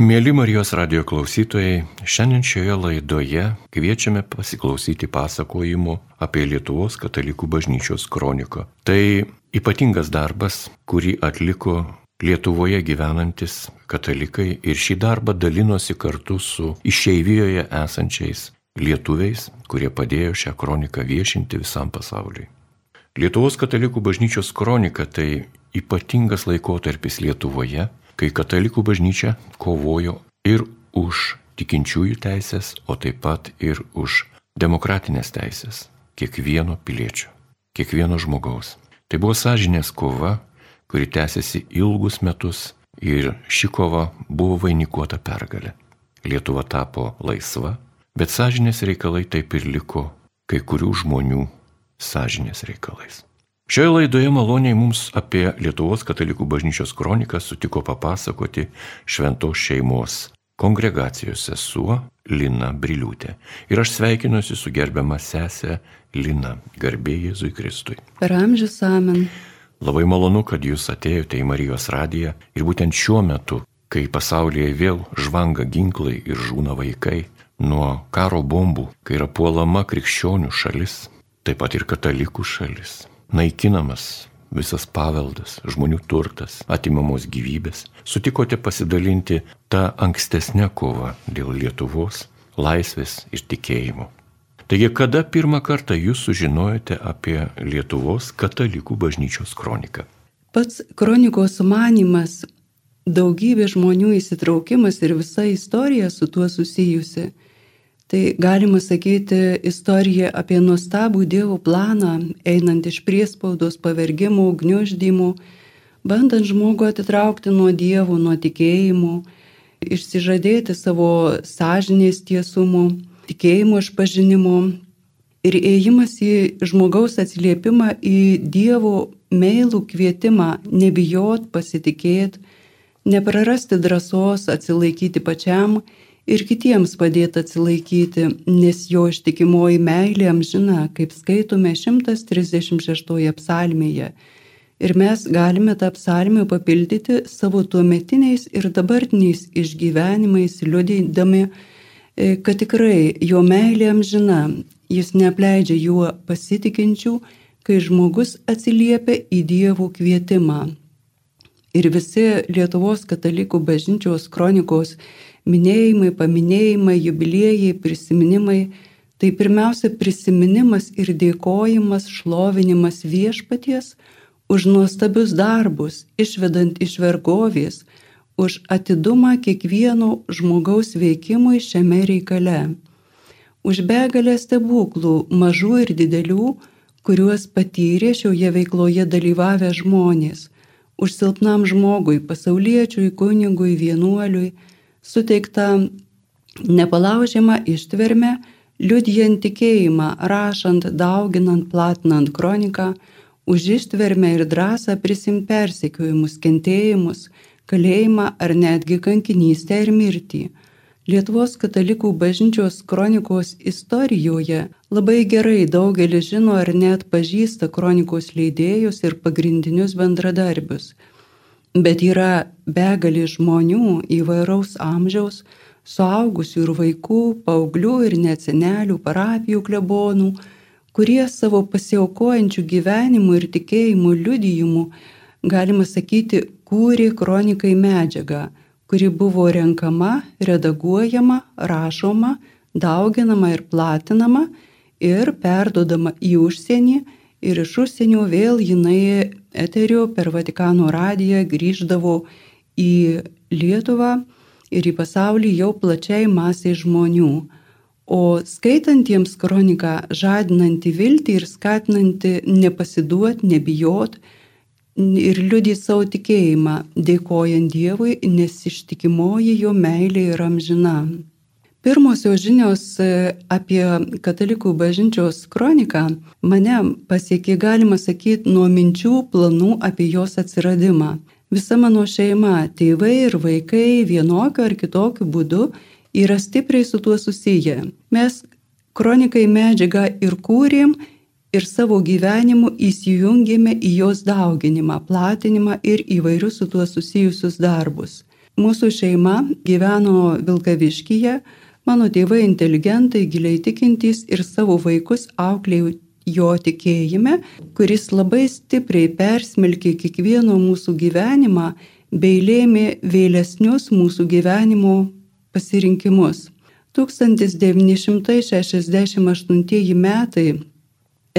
Mėly Marijos radio klausytojai, šiandien šioje laidoje kviečiame pasiklausyti pasakojimų apie Lietuvos katalikų bažnyčios kroniką. Tai ypatingas darbas, kurį atliko Lietuvoje gyvenantis katalikai ir šį darbą dalinosi kartu su išeivijoje esančiais lietuviais, kurie padėjo šią kroniką viešinti visam pasauliui. Lietuvos katalikų bažnyčios kronika tai ypatingas laikotarpis Lietuvoje, kai katalikų bažnyčia kovojo ir už tikinčiųjų teisės, o taip pat ir už demokratinės teisės kiekvieno piliečio, kiekvieno žmogaus. Tai buvo sąžinės kova, kuri tęsiasi ilgus metus ir ši kova buvo vainikuota pergalė. Lietuva tapo laisva, bet sąžinės reikalai taip ir liko kai kurių žmonių sąžinės reikalais. Šioje laidoje maloniai mums apie Lietuvos katalikų bažnyčios kroniką sutiko papasakoti šventos šeimos kongregacijos sesuo Lina Briliūtė. Ir aš sveikinuosi su gerbiama sesė Lina, garbė Jėzui Kristui. Per amžius amen. Labai malonu, kad jūs atėjote į Marijos radiją ir būtent šiuo metu, kai pasaulyje vėl žvanga ginklai ir žūna vaikai, nuo karo bombų, kai yra puolama krikščionių šalis, taip pat ir katalikų šalis naikinamas visas paveldas, žmonių turtas, atimamos gyvybės, sutikote pasidalinti tą ankstesnę kovą dėl Lietuvos, laisvės ir tikėjimo. Taigi, kada pirmą kartą jūs sužinojote apie Lietuvos katalikų bažnyčios kroniką? Pats kronikos sumanimas, daugybė žmonių įsitraukimas ir visa istorija su tuo susijusi Tai galima sakyti istorija apie nuostabų Dievo planą, einant iš priespaudos, pavergimų, gniuždymų, bandant žmogų atitraukti nuo Dievo, nuo tikėjimų, išsižadėti savo sąžinės tiesumų, tikėjimo išpažinimo ir ėjimas į žmogaus atsiliepimą į Dievo meilų kvietimą nebijot, pasitikėti, neprarasti drąsos, atsilaikyti pačiam ir kitiems padėti atsilaikyti, nes jo ištikimoji meilė amžina, kaip skaitome 136 psalmėje. Ir mes galime tą psalmę papildyti savo tuometiniais ir dabartiniais išgyvenimais, liudydami, e, kad tikrai jo meilė amžina, jis neapleidžia juo pasitikinčių, kai žmogus atsiliepia į dievų kvietimą. Ir visi Lietuvos katalikų bažnyčios kronikos minėjimai, paminėjimai, jubiliejai, prisiminimai, tai pirmiausia prisiminimas ir dėkojimas, šlovinimas viešpaties už nuostabius darbus, išvedant iš vergovės, už atidumą kiekvieno žmogaus veikimui šiame reikale, už begalę stebuklų, mažų ir didelių, kuriuos patyrė šioje veikloje dalyvavę žmonės, už silpnam žmogui, pasauliečiui, kunigui, vienuoliui, suteikta nepalaužiama ištvermė, liudijant tikėjimą, rašant, dauginant, platinant kroniką, už ištvermę ir drąsą prisim persekiojimus, kentėjimus, kalėjimą ar netgi kankinystę ir mirtį. Lietuvos katalikų bažnyčios kronikos istorijoje labai gerai daugelis žino ar net pažįsta kronikos leidėjus ir pagrindinius bendradarbius bet yra begalė žmonių įvairaus amžiaus, suaugusių ir vaikų, paauglių ir nesenelių, parapijų klebonų, kurie savo pasiaukojančių gyvenimų ir tikėjimų liudijimų, galima sakyti, kūrė kronikai medžiagą, kuri buvo renkama, redaguojama, rašoma, dauginama ir platinama ir perdodama į užsienį ir iš užsienio vėl jinai eteriu per Vatikano radiją grįždavo į Lietuvą ir į pasaulį jau plačiai masiai žmonių. O skaitantiems kroniką žadinanti viltį ir skatinanti nepasiduot, nebijot ir liudyti savo tikėjimą, dėkojant Dievui, nes ištikimoji jo meilė yra amžina. Pirmosios žinios e, apie katalikų bažnyčios kroniką mane pasiekė, galima sakyti, nuo minčių planų apie jos atsiradimą. Visa mano šeima, tėvai ir vaikai vienokiu ar kitokiu būdu yra stipriai su tuo susiję. Mes kronikai medžiagą ir kūrėm ir savo gyvenimu įsijungėme į jos dauginimą, platinimą ir įvairius su tuo susijusius darbus. Mūsų šeima gyveno Vilkaviškyje, mano tėvai inteligentai, giliai tikintys ir savo vaikus auklėjau jo tikėjime, kuris labai stipriai persmelkė kiekvieno mūsų gyvenimą bei lėmė vėlesnius mūsų gyvenimo pasirinkimus. 1968 metai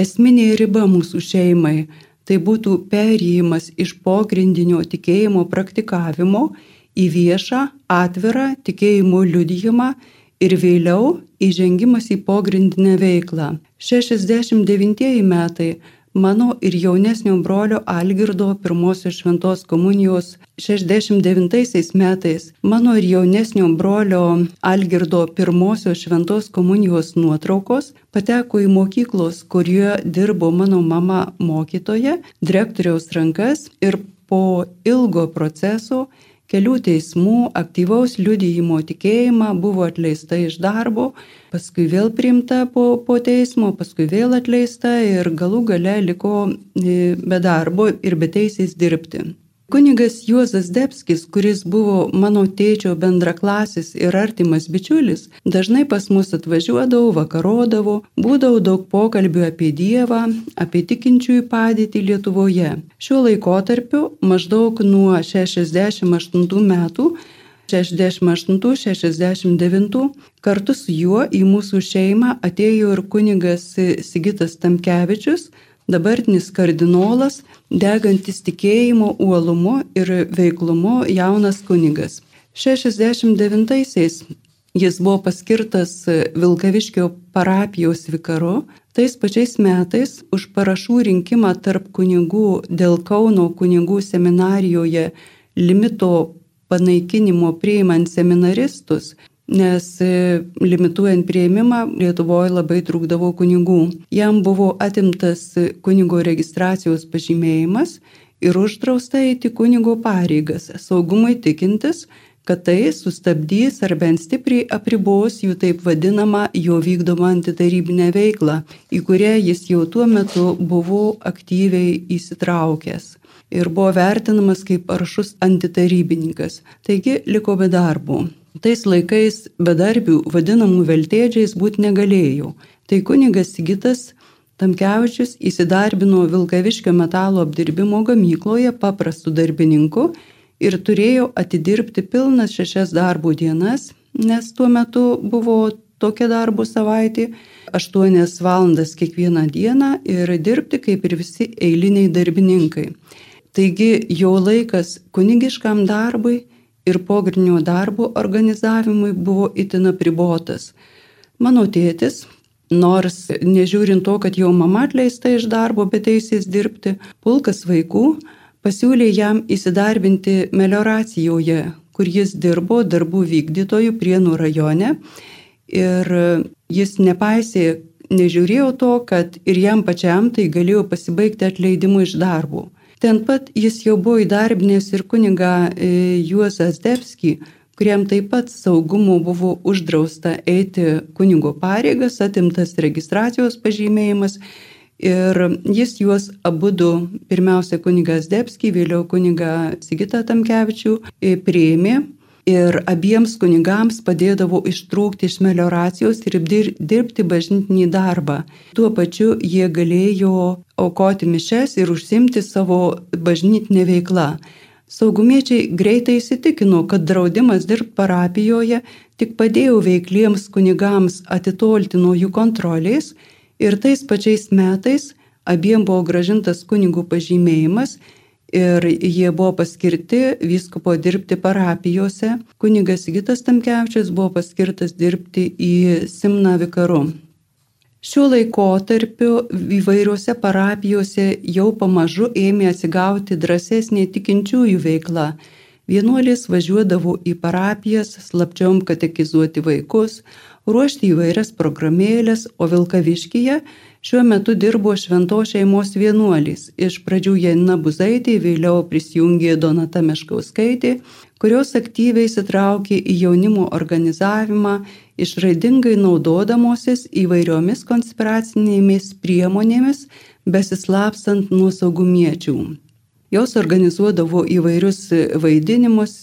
esminė riba mūsų šeimai tai būtų perėjimas iš pogrindinio tikėjimo praktikavimo į viešą, atvirą tikėjimo liudijimą ir vėliau įžengimas į pogrindinę veiklą. 69 metai mano ir jaunesnio brolio Algirdo pirmosios šventos komunijos 69 metais mano ir jaunesnio brolio Algirdo pirmosios šventos komunijos nuotraukos pateko į mokyklos, kurioje dirbo mano mama mokytoja, direktoriaus rankas ir po ilgo proceso kelių teismų, aktyvaus liudijimo tikėjimą, buvo atleista iš darbo, paskui vėl priimta po, po teismo, paskui vėl atleista ir galų gale liko e, be darbo ir be teisės dirbti. Kunigas Juozas Debskis, kuris buvo mano tėčio bendraklasis ir artimas bičiulis, dažnai pas mus atvažiuodavo, vakarodavo, būdavo daug pokalbių apie Dievą, apie tikinčiųjų padėtį Lietuvoje. Šiuo laikotarpiu maždaug nuo 68 metų 68-69 kartu su juo į mūsų šeimą atėjo ir kunigas Sigitas Tamkevičius, dabartinis kardinolas, degantis tikėjimo uolumu ir veiklumu jaunas kunigas. 69-aisiais jis buvo paskirtas Vilkaviškio parapijos vikaru, tais pačiais metais už parašų rinkimą tarp kunigų dėl Kauno kunigų seminarijoje limito panaikinimo priimant seminaristus nes e, limituojant prieimimą Lietuvoje labai trūkdavo kunigų. Jam buvo atimtas kunigo registracijos pažymėjimas ir uždrausta eiti kunigo pareigas, saugumui tikintis, kad tai sustabdys ar bent stipriai apribos jų taip vadinamą jo vykdomą antitarybinę veiklą, į kurią jis jau tuo metu buvo aktyviai įsitraukęs ir buvo vertinamas kaip aršus antitarybininkas, taigi liko be darbo. Tais laikais bedarbių vadinamų veltėdžiais būti negalėjau. Tai kunigas Sigitas Tamkevičius įsidarbino Vilkaviškio metalo apdirbimo gamykloje paprastų darbininkų ir turėjo atidirbti pilnas šešias darbo dienas, nes tuo metu buvo tokia darbo savaitė, aštuonias valandas kiekvieną dieną ir dirbti kaip ir visi eiliniai darbininkai. Taigi jo laikas kunigiškam darbui ir pogrindinio darbo organizavimui buvo itin apribotas. Mano tėtis, nors nežiūrint to, kad jo mama atleista iš darbo, bet teisės dirbti, pulkas vaikų pasiūlė jam įsidarbinti melioracijoje, kur jis dirbo darbų vykdytojų Prienų rajone. Ir jis nepaisė, nežiūrėjo to, kad ir jam pačiam tai galėjo pasibaigti atleidimu iš darbo. Ten pat jis jau buvo įdarbinęs ir kuniga e, Juozą Zdebskį, kuriam taip pat saugumu buvo uždrausta eiti kunigo pareigas, atimtas registracijos pažymėjimas. Ir jis juos abu du, pirmiausia kunigas Debskį, vėliau kuniga Sigita Tamkevičių, e, priėmė ir abiems kunigams padėdavo ištrūkti iš melioracijos ir dirbti bažnytinį darbą. Tuo pačiu jie galėjo aukoti mišes ir užsimti savo bažnytinę veiklą. Saugumiečiai greitai įsitikino, kad draudimas dirbti parapijoje tik padėjo veikliems kunigams atitolti nuo jų kontrolės ir tais pačiais metais abiem buvo gražintas kunigų pažymėjimas ir jie buvo paskirti vyskupo dirbti parapijose. Kunigas Gitas Tamkevičius buvo paskirtas dirbti į Simną vikaru. Šiuo laikotarpiu įvairiuose parapijose jau pamažu ėmė atsigauti drąsesnė tikinčiųjų veikla. Vienuolės važiuodavo į parapijas slapčiom katekizuoti vaikus, ruošti įvairias programėlės, o Vilkaviškyje Šiuo metu dirbo šventos šeimos vienuolys. Iš pradžių Janina Buzaitė, vėliau prisijungė Donata Meškauskaitė, kurios aktyviai įsitraukė į jaunimo organizavimą, išraidingai naudodamosis įvairiomis konspiracinėmis priemonėmis, besislapstant nuo saugumiečių. Jos organizuodavo įvairius vaidinimus,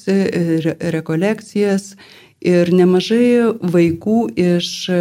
re rekolekcijas Ir nemažai vaikų iš e,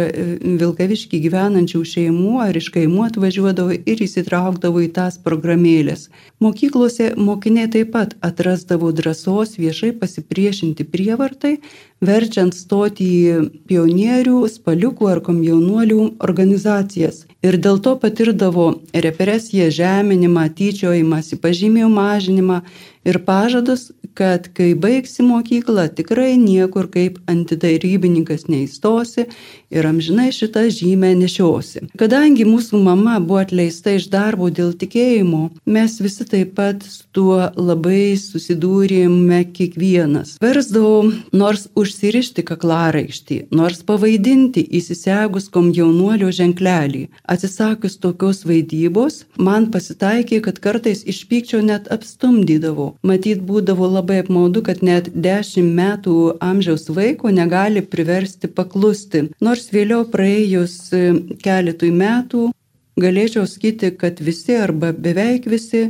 Vilkaviškį gyvenančių šeimų ar iš kaimų atvažiuodavo ir įsitraukdavo į tas programėlės. Mokyklose mokiniai taip pat atrasdavo drąsos viešai pasipriešinti prievartai, verčiant stoti į pionierių, spaliukų ar komjaunuolių organizacijas. Ir dėl to patirdavo represiją, žeminimą, tyčiojimąsi, pažymėjų mažinimą ir pažadus, kad kai baigsi mokyklą, tikrai niekur kaip antitarybininkas neįstosi ir amžinai šitą žymę nešiosi. Kadangi mūsų mama buvo atleista iš darbo dėl tikėjimo, mes visi taip pat su tuo labai susidūrėme kiekvienas. Versdavau nors užsirišti kaklaraištį, nors pavaidinti įsisegus komjaunuolio ženklelį. Atsisakius tokios vaidybos, man pasitaikė, kad kartais iš pykčio net apstumdydavo. Matyt, būdavo labai apmaudu, kad net 10 metų amžiaus vaiko negali priversti paklusti. Nors vėliau praėjus e, keletui metų galėčiau sakyti, kad visi arba beveik visi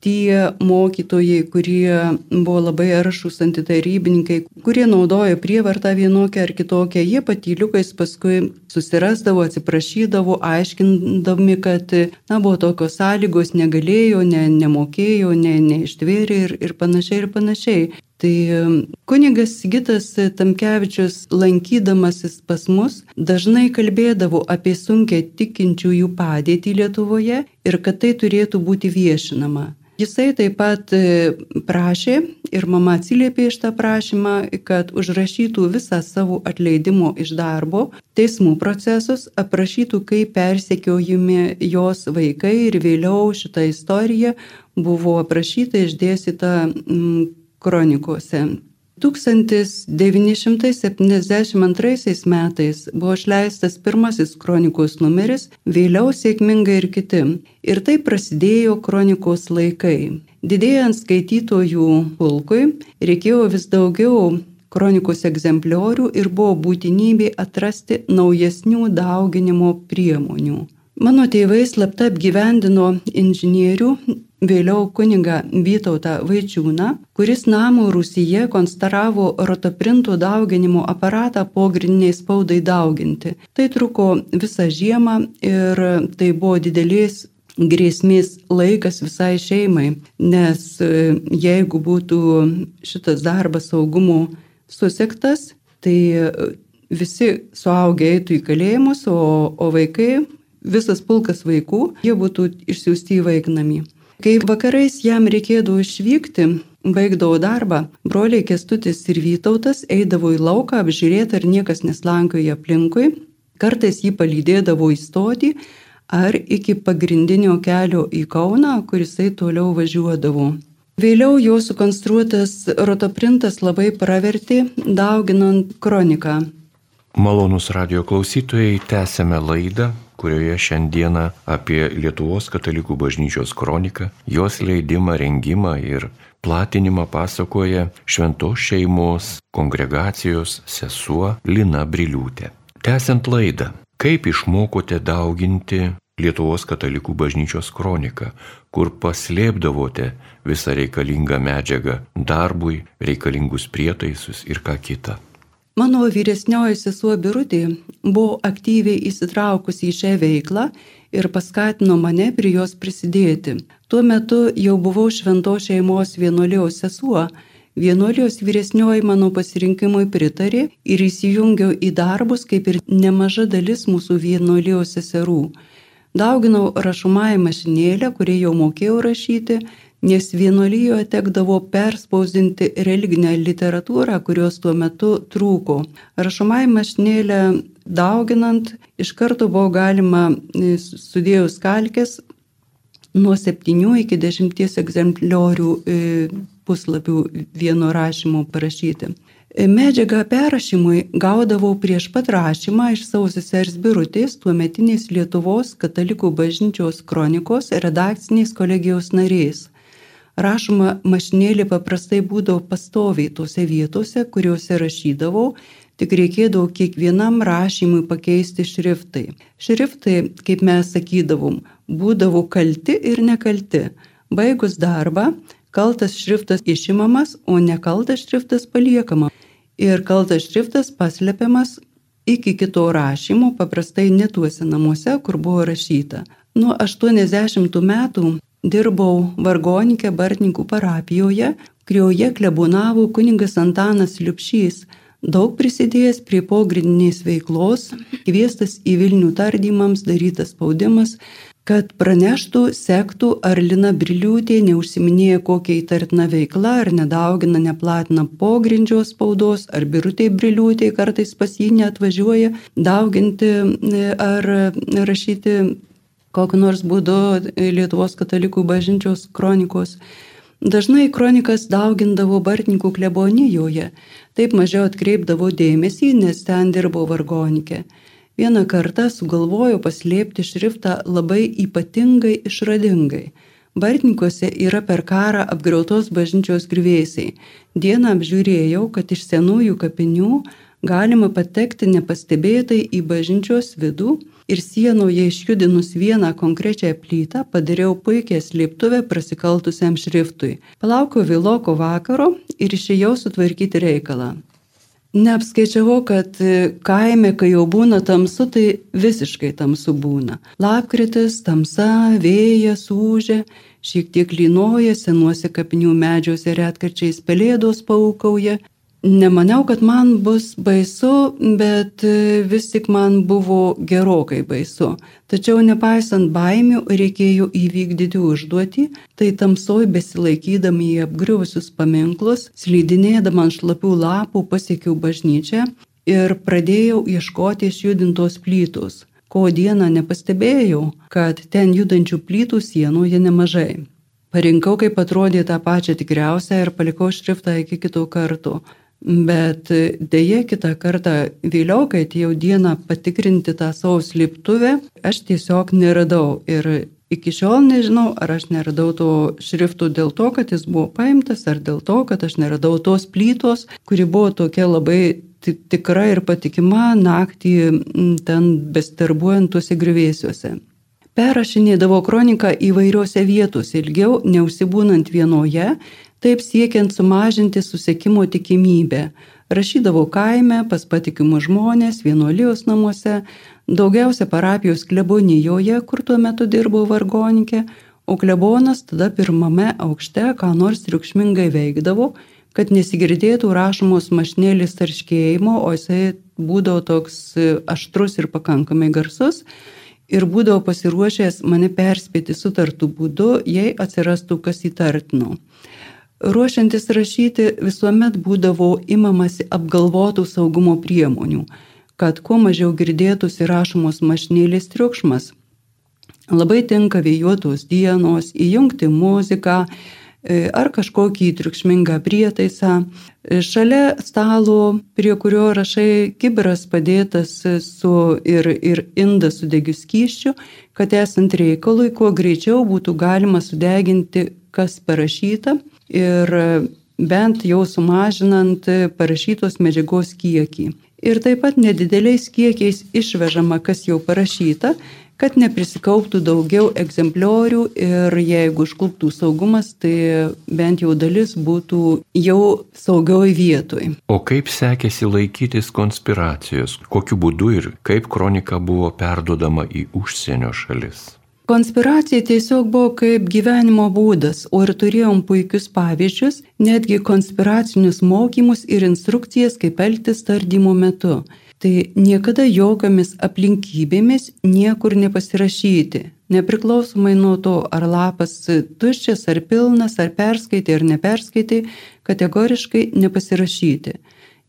tie mokytojai, kurie buvo labai aršus antitarybininkai, kurie naudojo prievartą vienokią ar kitokią, jie patyliukais paskui susirasdavo, atsiprašydavo, aiškindami, kad na, buvo tokios sąlygos, negalėjo, ne, nemokėjo, ne, neištvėrė ir, ir panašiai ir panašiai. Tai kunigas Sigitas Tamkevičius, lankydamasis pas mus, dažnai kalbėdavo apie sunkę tikinčiųjų padėtį Lietuvoje ir kad tai turėtų būti viešinama. Jisai taip pat e, prašė ir mama atsiliepė iš tą prašymą, kad užrašytų visą savo atleidimo iš darbo teismų procesus, aprašytų, kaip persekiojami jos vaikai ir vėliau šita istorija buvo aprašyta išdėstyta kronikose. 1972 metais buvo išleistas pirmasis kronikos numeris, vėliau sėkmingai ir kiti. Ir tai prasidėjo kronikos laikai. Didėjant skaitytojų pulkui, reikėjo vis daugiau kronikos egzempliorių ir buvo būtinybė atrasti naujesnių dauginimo priemonių. Mano tėvai slapta apgyvendino inžinierių vėliau kuniga Vytautą Vaičiūną, kuris namų Rusija konstravo rotoprintų dauginimo aparatą pogrindiniai spaudai dauginti. Tai truko visą žiemą ir tai buvo didelės grėsmės laikas visai šeimai, nes e, jeigu būtų šitas darbas saugumo susektas, tai e, visi suaugę eitų į kalėjimus, o, o vaikai, visas pulkas vaikų, jie būtų išsiųsti į vaiknamį. Kai vakarais jam reikėdavo išvykti, baigdavo darbą, broliai Kestutis ir Vytautas eidavo į lauką apžiūrėti, ar niekas neslankioja aplinkui, kartais jį palydėdavo į stotį ar iki pagrindinio kelio į Kauną, kurisai toliau važiuodavo. Vėliau jo sukonstruotas rotoprintas labai pravertė, dauginant kroniką. Malonus radio klausytojai, tęsėme laidą kurioje šiandieną apie Lietuvos katalikų bažnyčios kroniką, jos leidimą, rengimą ir platinimą pasakoja šventos šeimos kongregacijos sesuo Lina Briliūtė. Tęsiant laidą, kaip išmokote dauginti Lietuvos katalikų bažnyčios kroniką, kur paslėpdavote visą reikalingą medžiagą darbui, reikalingus prietaisus ir ką kitą. Mano vyresnioji sesuo Birutė buvo aktyviai įsitraukusi į šią veiklą ir paskatino mane prie jos prisidėti. Tuo metu jau buvau švento šeimos vienuolijos sesuo, vienuolijos vyresnioji mano pasirinkimui pritarė ir įsijungiau į darbus kaip ir nemaža dalis mūsų vienuolijos seserų. Dauginau rašomąją mašinėlę, kurią jau mokėjau rašyti, nes vienuolyjoje tekdavo perspausdinti religinę literatūrą, kurios tuo metu trūko. Rašomai mašinėlę dauginant iš karto buvo galima e, sudėjus kalkės nuo 7 iki 10 egzempliorių e, puslapių vieno rašymo parašyti. E, medžiagą perrašymui gaudavau prieš pat rašymą iš savo sesers birutės, tuometinės Lietuvos katalikų bažnyčios kronikos redakcinės kolegijos narės. Rašoma mašinėlė paprastai būdavo pastoviai tose vietose, kuriuose rašydavau, tik reikėdavo kiekvienam rašymui pakeisti šriftai. Šriftai, kaip mes sakydavom, būdavo kalti ir nekalti. Baigus darbą, kaltas šriftas išimamas, o nekaltas šriftas paliekama. Ir kaltas šriftas paslepiamas iki kito rašymo, paprastai netuose namuose, kur buvo rašyta. Nuo 80 metų dirbau vargonikė Bartininkų parapijoje, kurioje klebonavo kuningas Antanas Liupšys, daug prisidėjęs prie pogrindinės veiklos, kviestas į Vilnių tardymams, darytas spaudimas, kad praneštų, sektų, ar Lina Briliūtė neužsiminėja kokia įtartina veikla, ar nedaugina, neplatina pogrindžio spaudos, ar Birutė Briliūtė kartais pas jį neatvažiuoja dauginti ar rašyti kokiu nors būdu Lietuvos katalikų bažnyčios kronikos. Dažnai kronikas daugindavo Bartininkų klebonijoje, taip mažiau atkreipdavo dėmesį, nes ten dirbo vargonikė. Vieną kartą sugalvojo paslėpti šriftą labai ypatingai išradingai. Bartninkuose yra per karą apgriautos bažnyčios grįvėsiai. Dieną apžiūrėjau, kad iš senųjų kapinių galima patekti nepastebėtai į bažnyčios vidų ir sienoje išjudinus vieną konkrečią plytą padariau puikią slėptuvę prasikaltusiam šriftui. Palaukiau vėloko vakaro ir išėjau sutvarkyti reikalą. Neapskaičiavau, kad kaime, kai jau būna tamsu, tai visiškai tamsu būna. Lapkritis, tamsa, vėjas,ūžė, šiek tiek lynoja, senuose kapinių medžiuose retkarčiais pelėdos paukauja, Nemaniau, kad man bus baisu, bet e, vis tik man buvo gerokai baisu. Tačiau nepaisant baimių reikėjo įvykdyti užduotį, tai tamsoj besilaikydami į apgriuvusius paminklus, slydinėdama ant šlapių lapų pasiekiau bažnyčią ir pradėjau ieškoti išjudintos plytos. Ko dieną nepastebėjau, kad ten judančių plytų sienoje nemažai. Parinkau, kaip atrodė tą pačią tikriausią ir palikau šriftą iki kitų kartų. Bet dėje kitą kartą vėliau, kai atėjau dieną patikrinti tą savo slėptuvę, aš tiesiog neradau. Ir iki šiol nežinau, ar aš neradau to šriftų dėl to, kad jis buvo paimtas, ar dėl to, kad aš neradau tos plytos, kuri buvo tokia labai tikra ir patikima naktį ten bestarbuojant tuose grįvėsiuose. Perrašinėdavo kroniką įvairiose vietose, ilgiau neusibūnant vienoje, taip siekiant sumažinti susiekimo tikimybę. Rašydavau kaime, pas patikimus žmonės, vienuolijos namuose, daugiausia parapijos klebonijoje, kur tuo metu dirbau vargonikė, o klebonas tada pirmame aukšte ką nors triukšmingai veikdavo, kad nesigirdėtų rašomos mašnėlis tarškėjimo, o jisai būdavo toks aštrus ir pakankamai garsus ir būdavo pasiruošęs mane perspėti sutartų būdu, jei atsirastų kas įtartino. Ruošiantis rašyti visuomet būdavo imamasi apgalvotų saugumo priemonių, kad kuo mažiau girdėtųsi rašomos mašnėlės triukšmas. Labai tinka vėjuotos dienos, įjungti muziką ar kažkokį triukšmingą prietaisą. E, šalia stalo, prie kurio rašai kiberas padėtas su ir, ir indas su degiu skyščiu, kad esant reikalui, kuo greičiau būtų galima sudeginti, kas parašyta ir bent jau sumažinant parašytos medžiagos kiekį. Ir taip pat nedideliais kiekiais išvežama, kas jau parašyta, kad neprisikauptų daugiau egzempliorių ir jeigu užkluptų saugumas, tai bent jau dalis būtų jau saugioj vietoj. O kaip sekėsi laikytis konspiracijos? Kokiu būdu ir kaip kronika buvo perdodama į užsienio šalis? Konspiracija tiesiog buvo kaip gyvenimo būdas, o ir turėjom puikius pavyzdžius, netgi konspiracinius mokymus ir instrukcijas, kaip elgtis tardymo metu. Tai niekada jokiamis aplinkybėmis niekur nepasirašyti, nepriklausomai nuo to, ar lapas tuščias, ar pilnas, ar perskaitai, ar neperskaitai, kategoriškai nepasirašyti.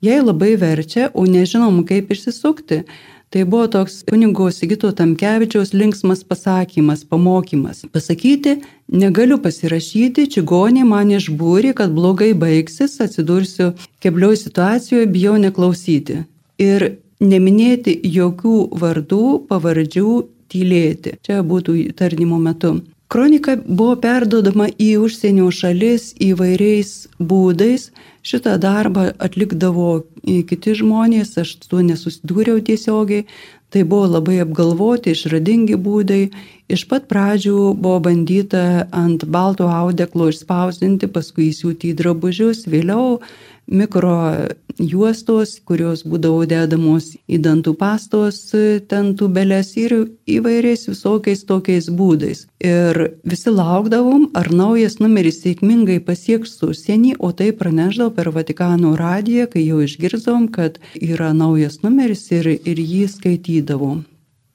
Jei labai verčia, o nežinom kaip išsisukti, Tai buvo toks kunigo Sigito Tamkevičiaus linksmas pasakymas, pamokymas. Pasakyti, negaliu pasirašyti, čigonė man išbūri, kad blogai baigsis, atsidursiu keblioj situacijoje, bijau neklausyti. Ir neminėti jokių vardų, pavardžių, tylėti. Čia būtų tardymo metu. Kronika buvo perdodama į užsienio šalis įvairiais būdais. Šitą darbą atlikdavo kiti žmonės, aš tuo nesusidūriau tiesiogiai. Tai buvo labai apgalvoti, išradingi būdai. Iš pat pradžių buvo bandyta ant balto audeklo išspausdinti, paskui įsiūti į drabužius, vėliau mikro juostos, kurios būdavo dedamos į dantų pastos ten tubelės ir įvairiais visokiais tokiais būdais. Ir visi laukdavom, ar naujas numeris sėkmingai pasieks užsienį, o tai praneždavo per Vatikano radiją, kai jau išgirdom, kad yra naujas numeris ir, ir jį skaitydavom.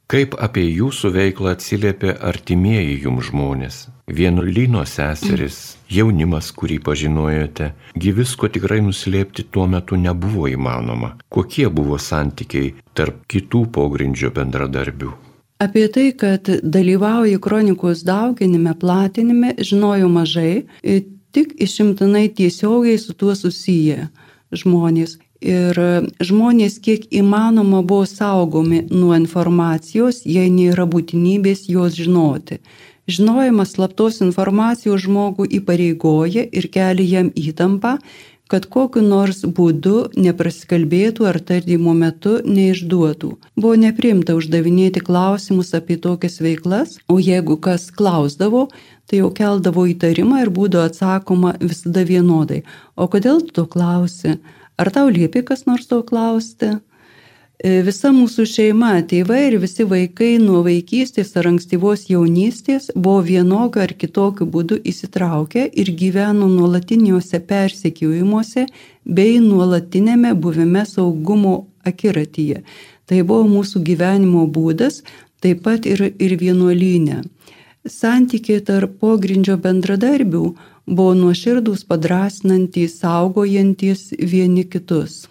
Kaip apie jūsų veiklą atsiliepia artimieji jums žmonės? Vienuolyno seseris, jaunimas, kurį pažinojote, gyvisko tikrai nuslėpti tuo metu nebuvo įmanoma. Kokie buvo santykiai tarp kitų pogrindžio bendradarbių? Apie tai, kad dalyvauju kronikos dauginime, platinime, žinojau mažai, tik išimtinai tiesiogiai su tuo susiję žmonės. Ir žmonės kiek įmanoma buvo saugomi nuo informacijos, jei nėra būtinybės jos žinoti. Žinojimas slaptos informacijos žmogų įpareigoja ir kelia jam įtampą, kad kokiu nors būdu neprasikalbėtų ar tardymo metu neišduotų. Buvo neprimta uždavinėti klausimus apie tokias veiklas, o jeigu kas klausdavo, tai jau keldavo įtarimą ir būdavo atsakoma visada vienodai. O kodėl tu klausi? Ar tau liepi kas nors to klausti? E, visa mūsų šeima, tėvai ir visi vaikai nuo vaikystės ar ankstyvos jaunystės buvo vienokiu ar kitokiu būdu įsitraukę ir gyveno nuolatiniuose persekiojimuose bei nuolatinėme buvime saugumo akiratyje. Tai buvo mūsų gyvenimo būdas, taip pat ir, ir vienuolynė. Santykiai tarp pogrindžio bendradarbių buvo nuoširdus, padrasinantys, saugojantis vieni kitus.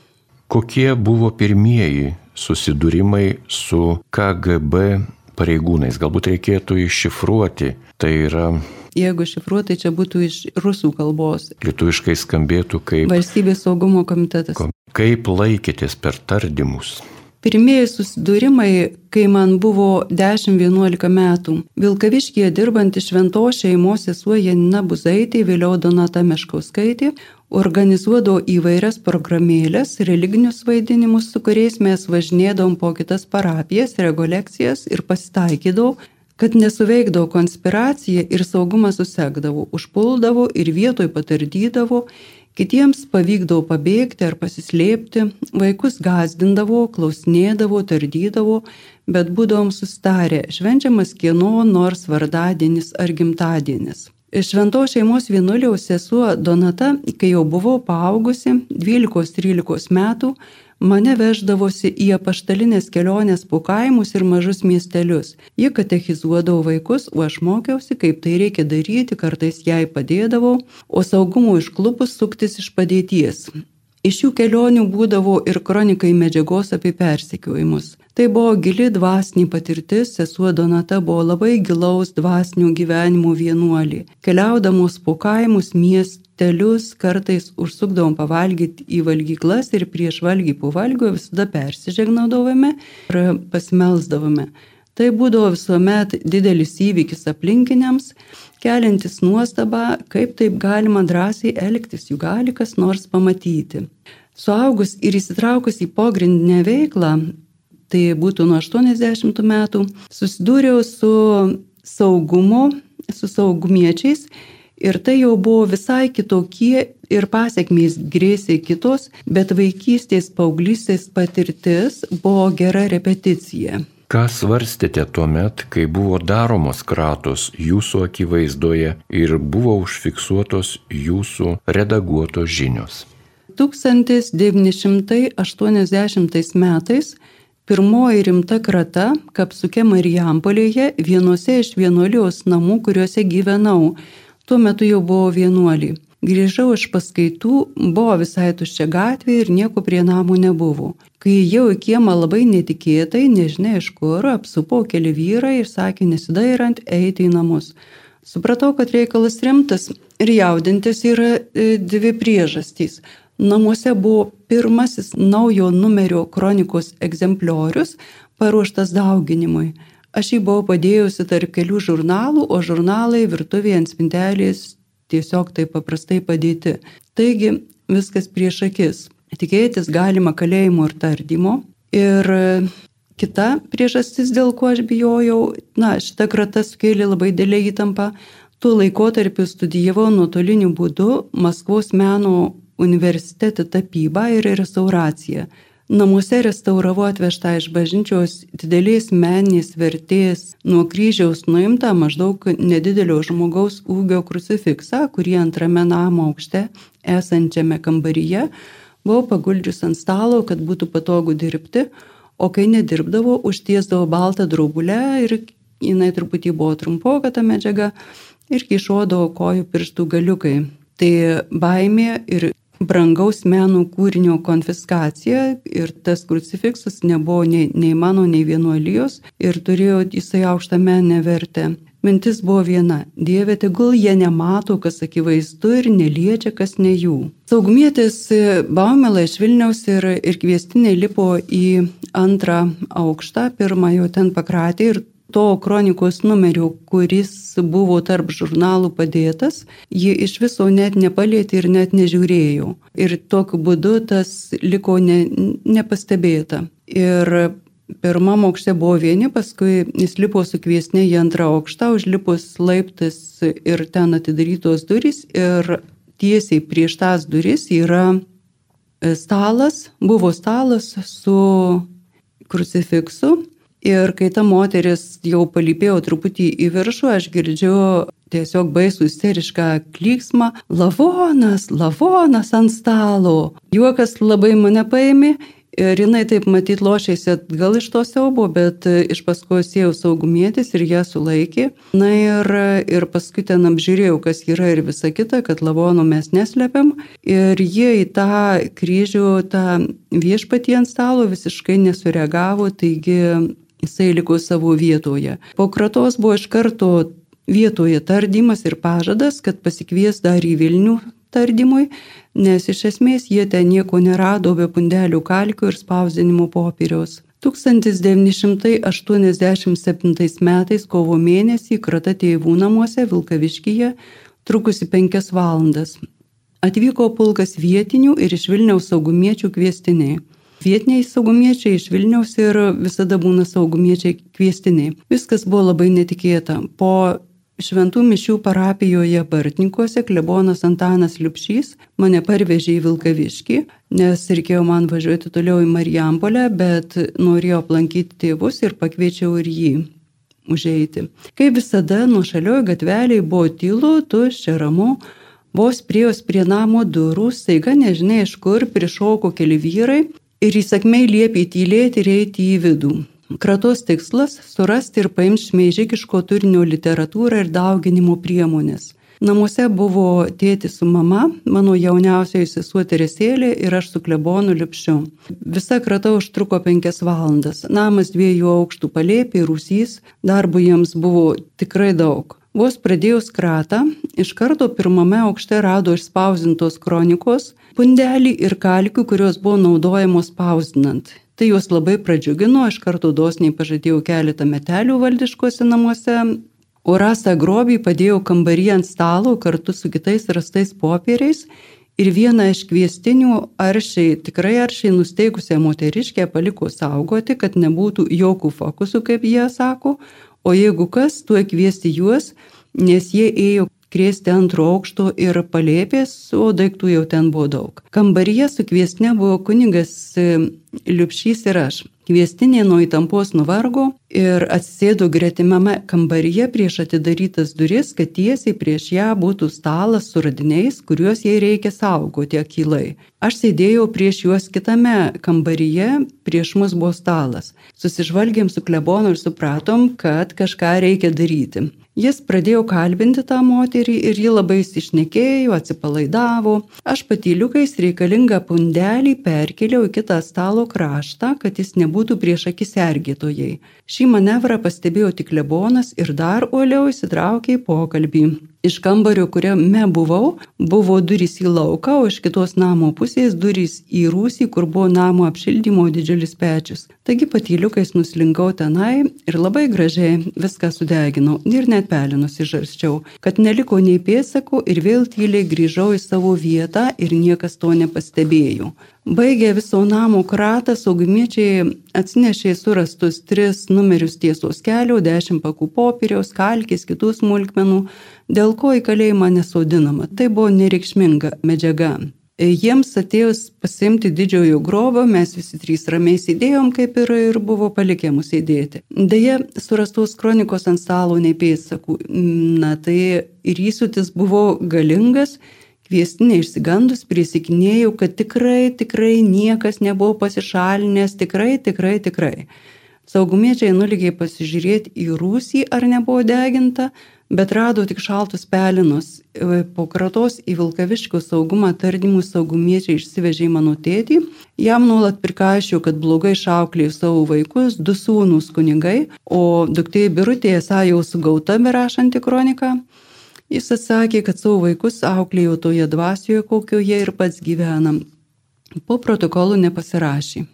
Kokie buvo pirmieji susidūrimai su KGB pareigūnais? Galbūt reikėtų iššifruoti. Tai yra jeigu šifruotai čia būtų iš rusų kalbos. Lietuviškai skambėtų kaip Valstybės saugumo komitetas. Kaip laikėtės per tardymus? Pirmieji susidūrimai, kai man buvo 10-11 metų, Vilkaviškėje dirbanti šventos šeimos sesuo Janina Buzaitė, vėliau Donata Meškauskaitė, organizuodavo įvairias programėlės, religinius vaidinimus, su kuriais mes važinėdavom po kitas parapijas, rekolekcijas ir pasitaikydavo, kad nesuveikdavo konspiracija ir saugumas susekdavo, užpuldavo ir vietoj patardydavo Kitiems pavykdavo pabėgti ar pasislėpti, vaikus gazdindavo, klausinėdavo, tardydavo, bet būdavom sustarę, švenčiamas kieno nors vardadienis ar gimtadienis. Švento šeimos vienuoliaus sesuo Donata, kai jau buvau paaugusi, 12-13 metų, Mane veždavosi į apaštalinės kelionės po kaimus ir mažus miestelius. Ji katechizuodavo vaikus, o aš mokiausi, kaip tai reikia daryti, kartais jai padėdavau, o saugumo išklupus suktis iš padėties. Iš šių kelionių būdavo ir kronikai medžiagos apie persekiojimus. Tai buvo gili dvasinė patirtis, sesuo Donata buvo labai gilaus dvasinio gyvenimo vienuolį. Keliaudamos po kaimus, miestelius, kartais užsukdavom pavalgyti į valgyklas ir prieš valgy po valgio visada persižegnaudavome ir pasimelsdavome. Tai būdavo visuomet didelis įvykis aplinkiniams, keliantis nuostabą, kaip taip galima drąsiai elgtis, jų gali kas nors pamatyti. Suaugus ir įsitraukus į pogrindinę veiklą, tai būtų nuo 80 metų, susidūriau su saugumu, su saugumiečiais ir tai jau buvo visai kitokie ir pasiekmės grėsė kitos, bet vaikystės paauglystės patirtis buvo gera repeticija. Ką svarstėte tuo met, kai buvo daromos kratos jūsų akivaizdoje ir buvo užfiksuotos jūsų redaguotos žinios? 1980 metais pirmoji rimta krata Kapsuke Marijampolėje vienose iš vienuolijos namų, kuriuose gyvenau. Tuo metu jau buvo vienuoliai. Grįžau iš paskaitų, buvo visai tuščia gatvė ir nieko prie namų nebuvo. Kai jau į kiemą labai netikėtai, nežinia iš kur, apsupo keli vyrai ir sakė nesidairant eiti į namus. Supratau, kad reikalas rimtas ir jaudintis yra e, dvi priežastys. Namuose buvo pirmasis naujo numerio kronikos egzempliorius paruoštas dauginimui. Aš jį buvau padėjusi tarp kelių žurnalų, o žurnalai virtuvėje ant spintelės tiesiog taip paprastai padėti. Taigi viskas prieš akis. Tikėtis galima kalėjimo ir tardymo. Ir kita priežastis, dėl ko aš bijojau, na, šita krata sukėlė labai dėlį įtampą. Tuo laikotarpiu studijavau nuotoliniu būdu Maskvos meno universitete tapybą ir restauraciją. Namuose restauravau atvežtą iš bažnyčios didelės meninės vertės nuo kryžiaus nuimtą maždaug nedidelio žmogaus ūgio krucifiksą, kurį antrame namo aukšte esančiame kambaryje buvau paguldžius ant stalo, kad būtų patogu dirbti, o kai nedirbdavau, užtiesdavau baltą draugulę ir jinai truputį buvo trumpoka ta medžiaga ir kišodavo kojų pirštų galiukai. Tai baimė ir brangaus meno kūrinio konfiskacija ir tas krucifiksas nebuvo nei, nei mano, nei vienuolijos ir turėjo jisai aukštą meninę vertę. Mintis buvo viena - Dieve, tegul jie nemato, kas akivaizdu ir neliečia, kas ne jų. Saugumėtis Baumela iš Vilniaus ir, ir kviestinė lipo į antrą aukštą, pirmą jau ten pakratė ir to kronikos numerio, kuris buvo tarp žurnalų padėtas, ji iš viso net nepalėtė ir net nežiūrėjo. Ir tokiu būdu tas liko ne, nepastebėta. Ir pirmam aukšte buvo vieni, paskui jis lipo su kviesne į antrą aukštą, užlipus laiptas ir ten atidarytos durys ir tiesiai prieš tas duris yra stalas, buvo stalas su krucifiksu Ir kai ta moteris jau palypėjo truputį į viršų, aš girdžiu tiesiog baisų isterišką klyksmą - lavonas, lavonas ant stalo. Juokas labai mane paėmė ir jinai taip matyt lošėsi atgal iš to siaubo, bet iš paskos ėjau saugumėtis ir ją sulaikė. Na ir, ir paskui ten apžiūrėjau, kas yra ir visa kita, kad lavono mes neslepiam. Ir jie į tą kryžių, tą viešpatį ant stalo visiškai nesureagavo, taigi jisai liko savo vietoje. Po kratos buvo iš karto vietoje tardymas ir pažadas, kad pasikvies dar į Vilnių tardymui, nes iš esmės jie ten nieko nerado be pundelių kalkių ir spausdinimo popieriaus. 1987 metais kovo mėnesį krata tėvų namuose Vilkaviškyje trukusi penkias valandas. Atvyko pulkas vietinių ir iš Vilniaus saugumiečių kviestiniai vietiniai saugumiečiai iš Vilniaus ir visada būna saugumiečiai kviestiniai. Viskas buvo labai netikėta. Po Šventų mišių parapijoje Bartninkuose klebonas Antanas Liupšys mane parvežė į Vilkaviškį, nes reikėjo man važiuoti toliau į Marijampolę, bet norėjau aplankyti tėvus ir pakviečiau ir jį užeiti. Kaip visada, nuo šaliojo gatveliai buvo tylu, tuščia ramu, vos priejos prie namo durų, staiga nežinia iš kur prišoko keli vyrai ir įsakmei liepė tylėti ir eiti į vidų. Kratos tikslas - surasti ir paimti šmeižikiško turinio literatūrą ir dauginimo priemonės. Namuose buvo tėtis su mama, mano jauniausioji sesuo Teresėlė ir aš su klebonu Lipšiu. Visa krata užtruko penkias valandas. Namas dviejų aukštų palėpė, rūsys, darbo jiems buvo tikrai daug. Vos pradėjus kratą, iš karto pirmame aukšte rado išspausintos kronikos, pundelį ir kalkių, kurios buvo naudojamos spausdinant. Tai juos labai pradžiugino, iš karto dosniai pažadėjau keletą metelių valdiškose namuose, o rastą grobį padėjau kambarį ant stalo kartu su kitais rastais popieriais ir vieną iš kviestinių aršiai, tikrai aršiai nusteikusią moteriškę paliko saugoti, kad nebūtų jokių fokusų, kaip jie sako, o jeigu kas, tuo kviesti juos, nes jie ėjo krėsti antro aukšto ir palėpės, o daiktų jau ten buvo daug. Kambaryje su kviesne buvo kunigas e, Liupšys ir aš. Kviestinė nuo įtampos nuvargo ir atsisėdo gretimame kambaryje prieš atidarytas duris, kad tiesiai prieš ją būtų stalas su radiniais, kuriuos jai reikia saugoti akilai. Aš sėdėjau prieš juos kitame kambaryje, prieš mus buvo stalas. Susižvalgėm su klebonu ir supratom, kad kažką reikia daryti. Jis pradėjo kalbinti tą moterį ir ji labai išnekėjo, atsipalaidavo. Aš patyliukais reikalingą pundelį perkeliau į kitą stalo kraštą, kad jis nebūtų prieš akis sergėtojai. Šį manevrą pastebėjo tik lebonas ir dar uoliau įsitraukė į pokalbį. Iš kambario, kuriame buvau, buvo durys į lauką, o iš kitos namo pusės durys į rūsį, kur buvo namo apšildymo didžiulis pečius. Taigi patyliukais nuslinkau tenai ir labai gražiai viską sudeginau ir net pelinus įžarščiau, kad neliko nei pėsakų ir vėl tyliai grįžau į savo vietą ir niekas to nepastebėjo. Baigė viso namo kratą, saugumiečiai atsinešė surastus tris numerius tiesos kelio, dešimt pakų popieriaus, kalkės, kitų smulkmenų, dėl ko į kalėjimą nesodinama. Tai buvo nereikšminga medžiaga. Jiems atėjus pasimti didžiojo grobo, mes visi trys ramiai sėdėjom, kaip ir, ir buvo palikę mus sėdėti. Deja, surastos kronikos ant stalo nei pėdsakų. Na tai ir įsutis buvo galingas Kviestinė išsigandus prisikinėjau, kad tikrai, tikrai niekas nebuvo pasišalinęs, tikrai, tikrai, tikrai. Saugumiečiai nulygiai pasižiūrėti į rūsį, ar nebuvo deginta, bet rado tik šaltus pelinus. Po kratos į Vilkaviškio saugumą tardymų saugumiečiai išsivežė mano tėtį. Jam nuolat prikaišiau, kad blogai šauklėjau savo vaikus, du sūnus kunigai, o duktė Birutė esą jau sugauta berašanti kroniką. Jis atsakė, kad savo vaikus auklėjo toje dvasioje, kokioje ir pats gyvena. Po protokolų nepasirašė.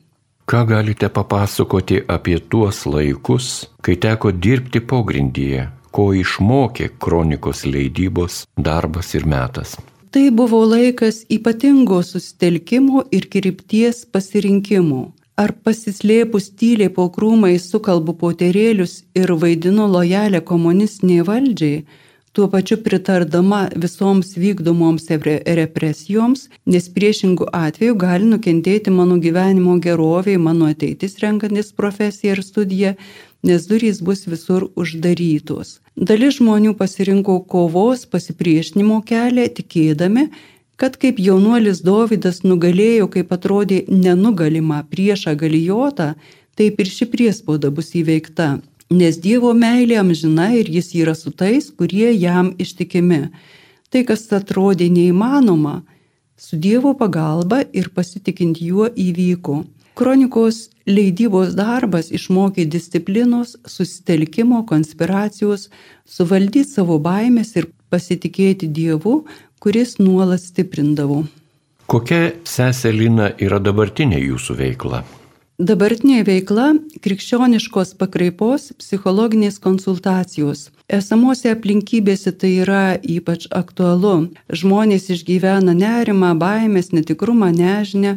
Ką galite papasakoti apie tuos laikus, kai teko dirbti pogrindyje, ko išmokė kronikos leidybos darbas ir metas? Tai buvo laikas ypatingo susitelkimo ir krypties pasirinkimo. Ar pasislėpus tyliai po krūmais sukalbu poterėlius ir vaidinu lojalę komunistinė valdžiai, tuo pačiu pritardama visoms vykdomoms represijoms, nes priešingų atveju gali nukentėti mano gyvenimo geroviai, mano ateitis renkantis profesiją ir studiją, nes durys bus visur uždarytos. Dalis žmonių pasirinko kovos pasipriešinimo kelią, tikėdami, kad kaip jaunuolis Dovydas nugalėjo, kaip atrodė nenugalima priešą galijotą, taip ir ši priespauda bus įveikta nes Dievo meilė amžina ir jis yra su tais, kurie jam ištikimi. Tai, kas atrodė neįmanoma, su Dievo pagalba ir pasitikint juo įvyko. Kronikos leidybos darbas išmokė disciplinos, susitelkimo, konspiracijos, suvaldyti savo baimės ir pasitikėti Dievu, kuris nuolat stiprindavo. Kokia seselina yra dabartinė jūsų veikla? Dabartinė veikla - krikščioniškos pakraipos psichologinės konsultacijos. Esamose aplinkybėse tai yra ypač aktualu. Žmonės išgyvena nerimą, baimės, netikrumą, nežinę.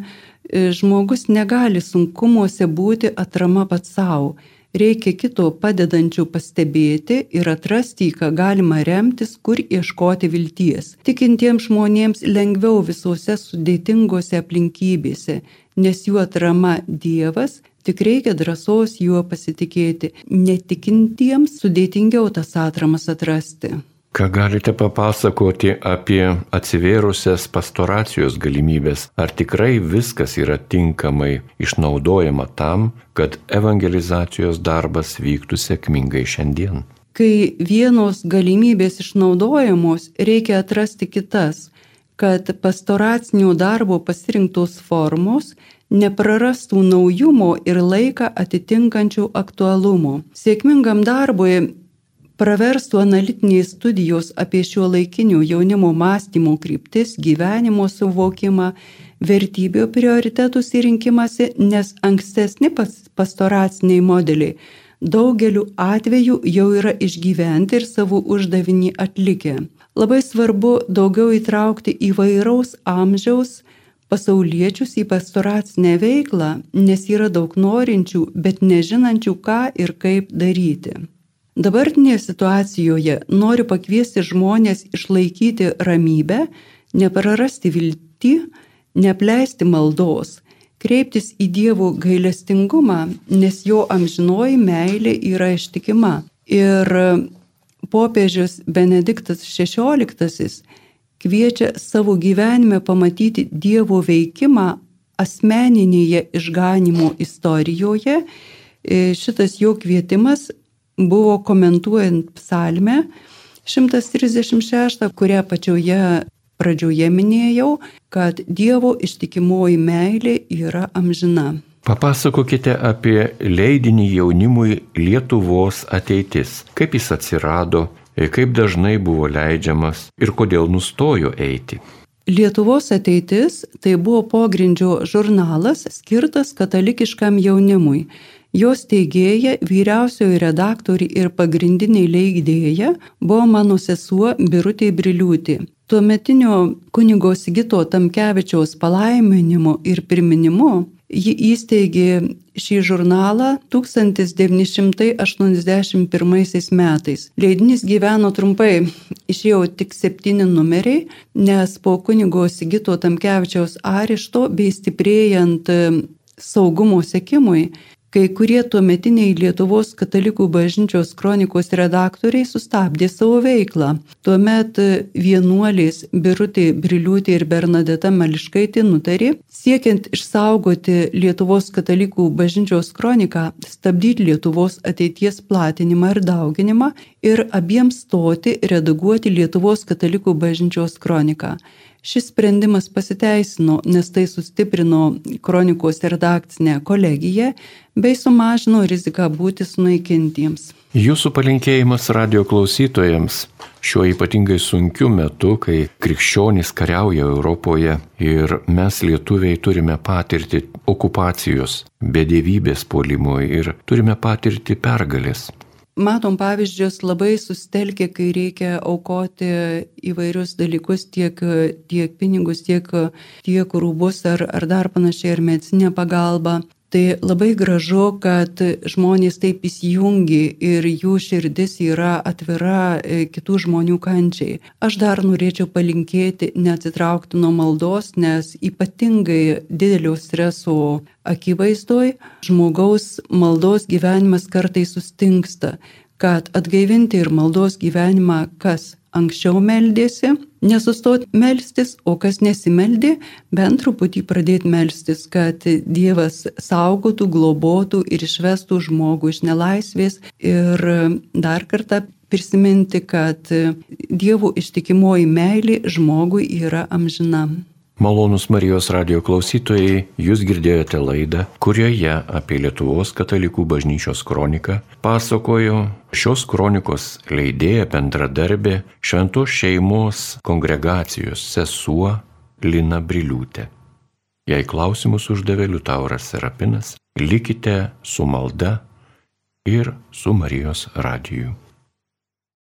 Žmogus negali sunkumuose būti atrama pats savo reikia kito padedančių pastebėti ir atrasti, į ką galima remtis, kur ieškoti vilties. Tikintiems žmonėms lengviau visose sudėtingose aplinkybėse, nes jų atrama Dievas, tik reikia drąsos juo pasitikėti. Netikintiems sudėtingiau tas atramas atrasti. Ką galite papasakoti apie atsivėrusias pastoracijos galimybės? Ar tikrai viskas yra tinkamai išnaudojama tam, kad evangelizacijos darbas vyktų sėkmingai šiandien? Kai vienos galimybės išnaudojamos, reikia atrasti kitas, kad pastoracinio darbo pasirinktos formos neprarastų naujumo ir laiką atitinkančių aktualumo. Sėkmingam darbui praverstų analitinės studijos apie šio laikinių jaunimo mąstymo kryptis, gyvenimo suvokimą, vertybių prioritetų įrinkimasi, nes ankstesni pastoraciniai modeliai daugeliu atveju jau yra išgyventi ir savo uždavinį atlikę. Labai svarbu daugiau įtraukti įvairaus amžiaus pasauliečius į pastoracinę veiklą, nes yra daug norinčių, bet nežinančių, ką ir kaip daryti. Dabartinėje situacijoje noriu pakviesti žmonės išlaikyti ramybę, neprarasti viltį, nepleisti maldos, kreiptis į Dievo gailestingumą, nes jo amžinoji meilė yra ištikima. Ir popiežius Benediktas XVI kviečia savo gyvenime pamatyti Dievo veikimą asmeninėje išganimo istorijoje. Šitas jo kvietimas buvo komentuojant psalmę 136, kurią pačioje pradžioje minėjau, kad Dievo ištikimoji meilė yra amžina. Papasakokite apie leidinį jaunimui Lietuvos ateitis. Kaip jis atsirado, kaip dažnai buvo leidžiamas ir kodėl nustojo eiti. Lietuvos ateitis tai buvo pogrindžio žurnalas skirtas katalikiškam jaunimui. Jos teigėja, vyriausioji redaktorė ir pagrindinė leidėja buvo mano sesuo Birutė Briliūtė. Tuometinio kunigo Sigito Tamkevičiaus palaiminimu ir priminimu Ji įsteigė šį žurnalą 1981 metais. Leidinys gyveno trumpai, išėjo tik septyni numeriai, nes po kunigo Sigito Tamkevičiaus arešto bei stiprėjant saugumo sekimui Kai kurie tuometiniai Lietuvos katalikų bažnyčios kronikos redaktoriai sustabdė savo veiklą. Tuomet vienuolės Birutė Briliūtė ir Bernadeta Mališkaitė nutarė, siekiant išsaugoti Lietuvos katalikų bažnyčios kroniką, stabdyti Lietuvos ateities platinimą ir dauginimą ir abiems stoti redaguoti Lietuvos katalikų bažnyčios kroniką. Šis sprendimas pasiteisino, nes tai sustiprino kronikos redakcinę kolegiją bei sumažino riziką būti sunaikintiems. Jūsų palinkėjimas radio klausytojams šiuo ypatingai sunkiu metu, kai krikščionys kariauja Europoje ir mes lietuviai turime patirti okupacijos, bedėvybės polimo ir turime patirti pergalės. Matom pavyzdžius labai sustelkę, kai reikia aukoti įvairius dalykus, tiek, tiek pinigus, tiek, tiek rūbus ar, ar dar panašiai, ar medicinė pagalba. Tai labai gražu, kad žmonės taip įsijungi ir jų širdis yra atvira e, kitų žmonių kančiai. Aš dar norėčiau palinkėti neatsitraukti nuo maldos, nes ypatingai didelio streso akivaizdoj žmogaus maldos gyvenimas kartai sustingsta kad atgaivinti ir maldos gyvenimą, kas anksčiau meldėsi, nesustot melstis, o kas nesimeldė, bent truputį pradėti melstis, kad Dievas saugotų, globotų ir išvestų žmogų iš nelaisvės ir dar kartą prisiminti, kad Dievo ištikimoji meilė žmogui yra amžina. Malonus Marijos radio klausytojai, jūs girdėjote laidą, kurioje apie Lietuvos katalikų bažnyčios kroniką pasakojo šios kronikos leidėja bendradarbė šventos šeimos kongregacijos sesuo Lina Briliūtė. Jei klausimus uždavė Liutauras Serapinas, likite su malda ir su Marijos radiju.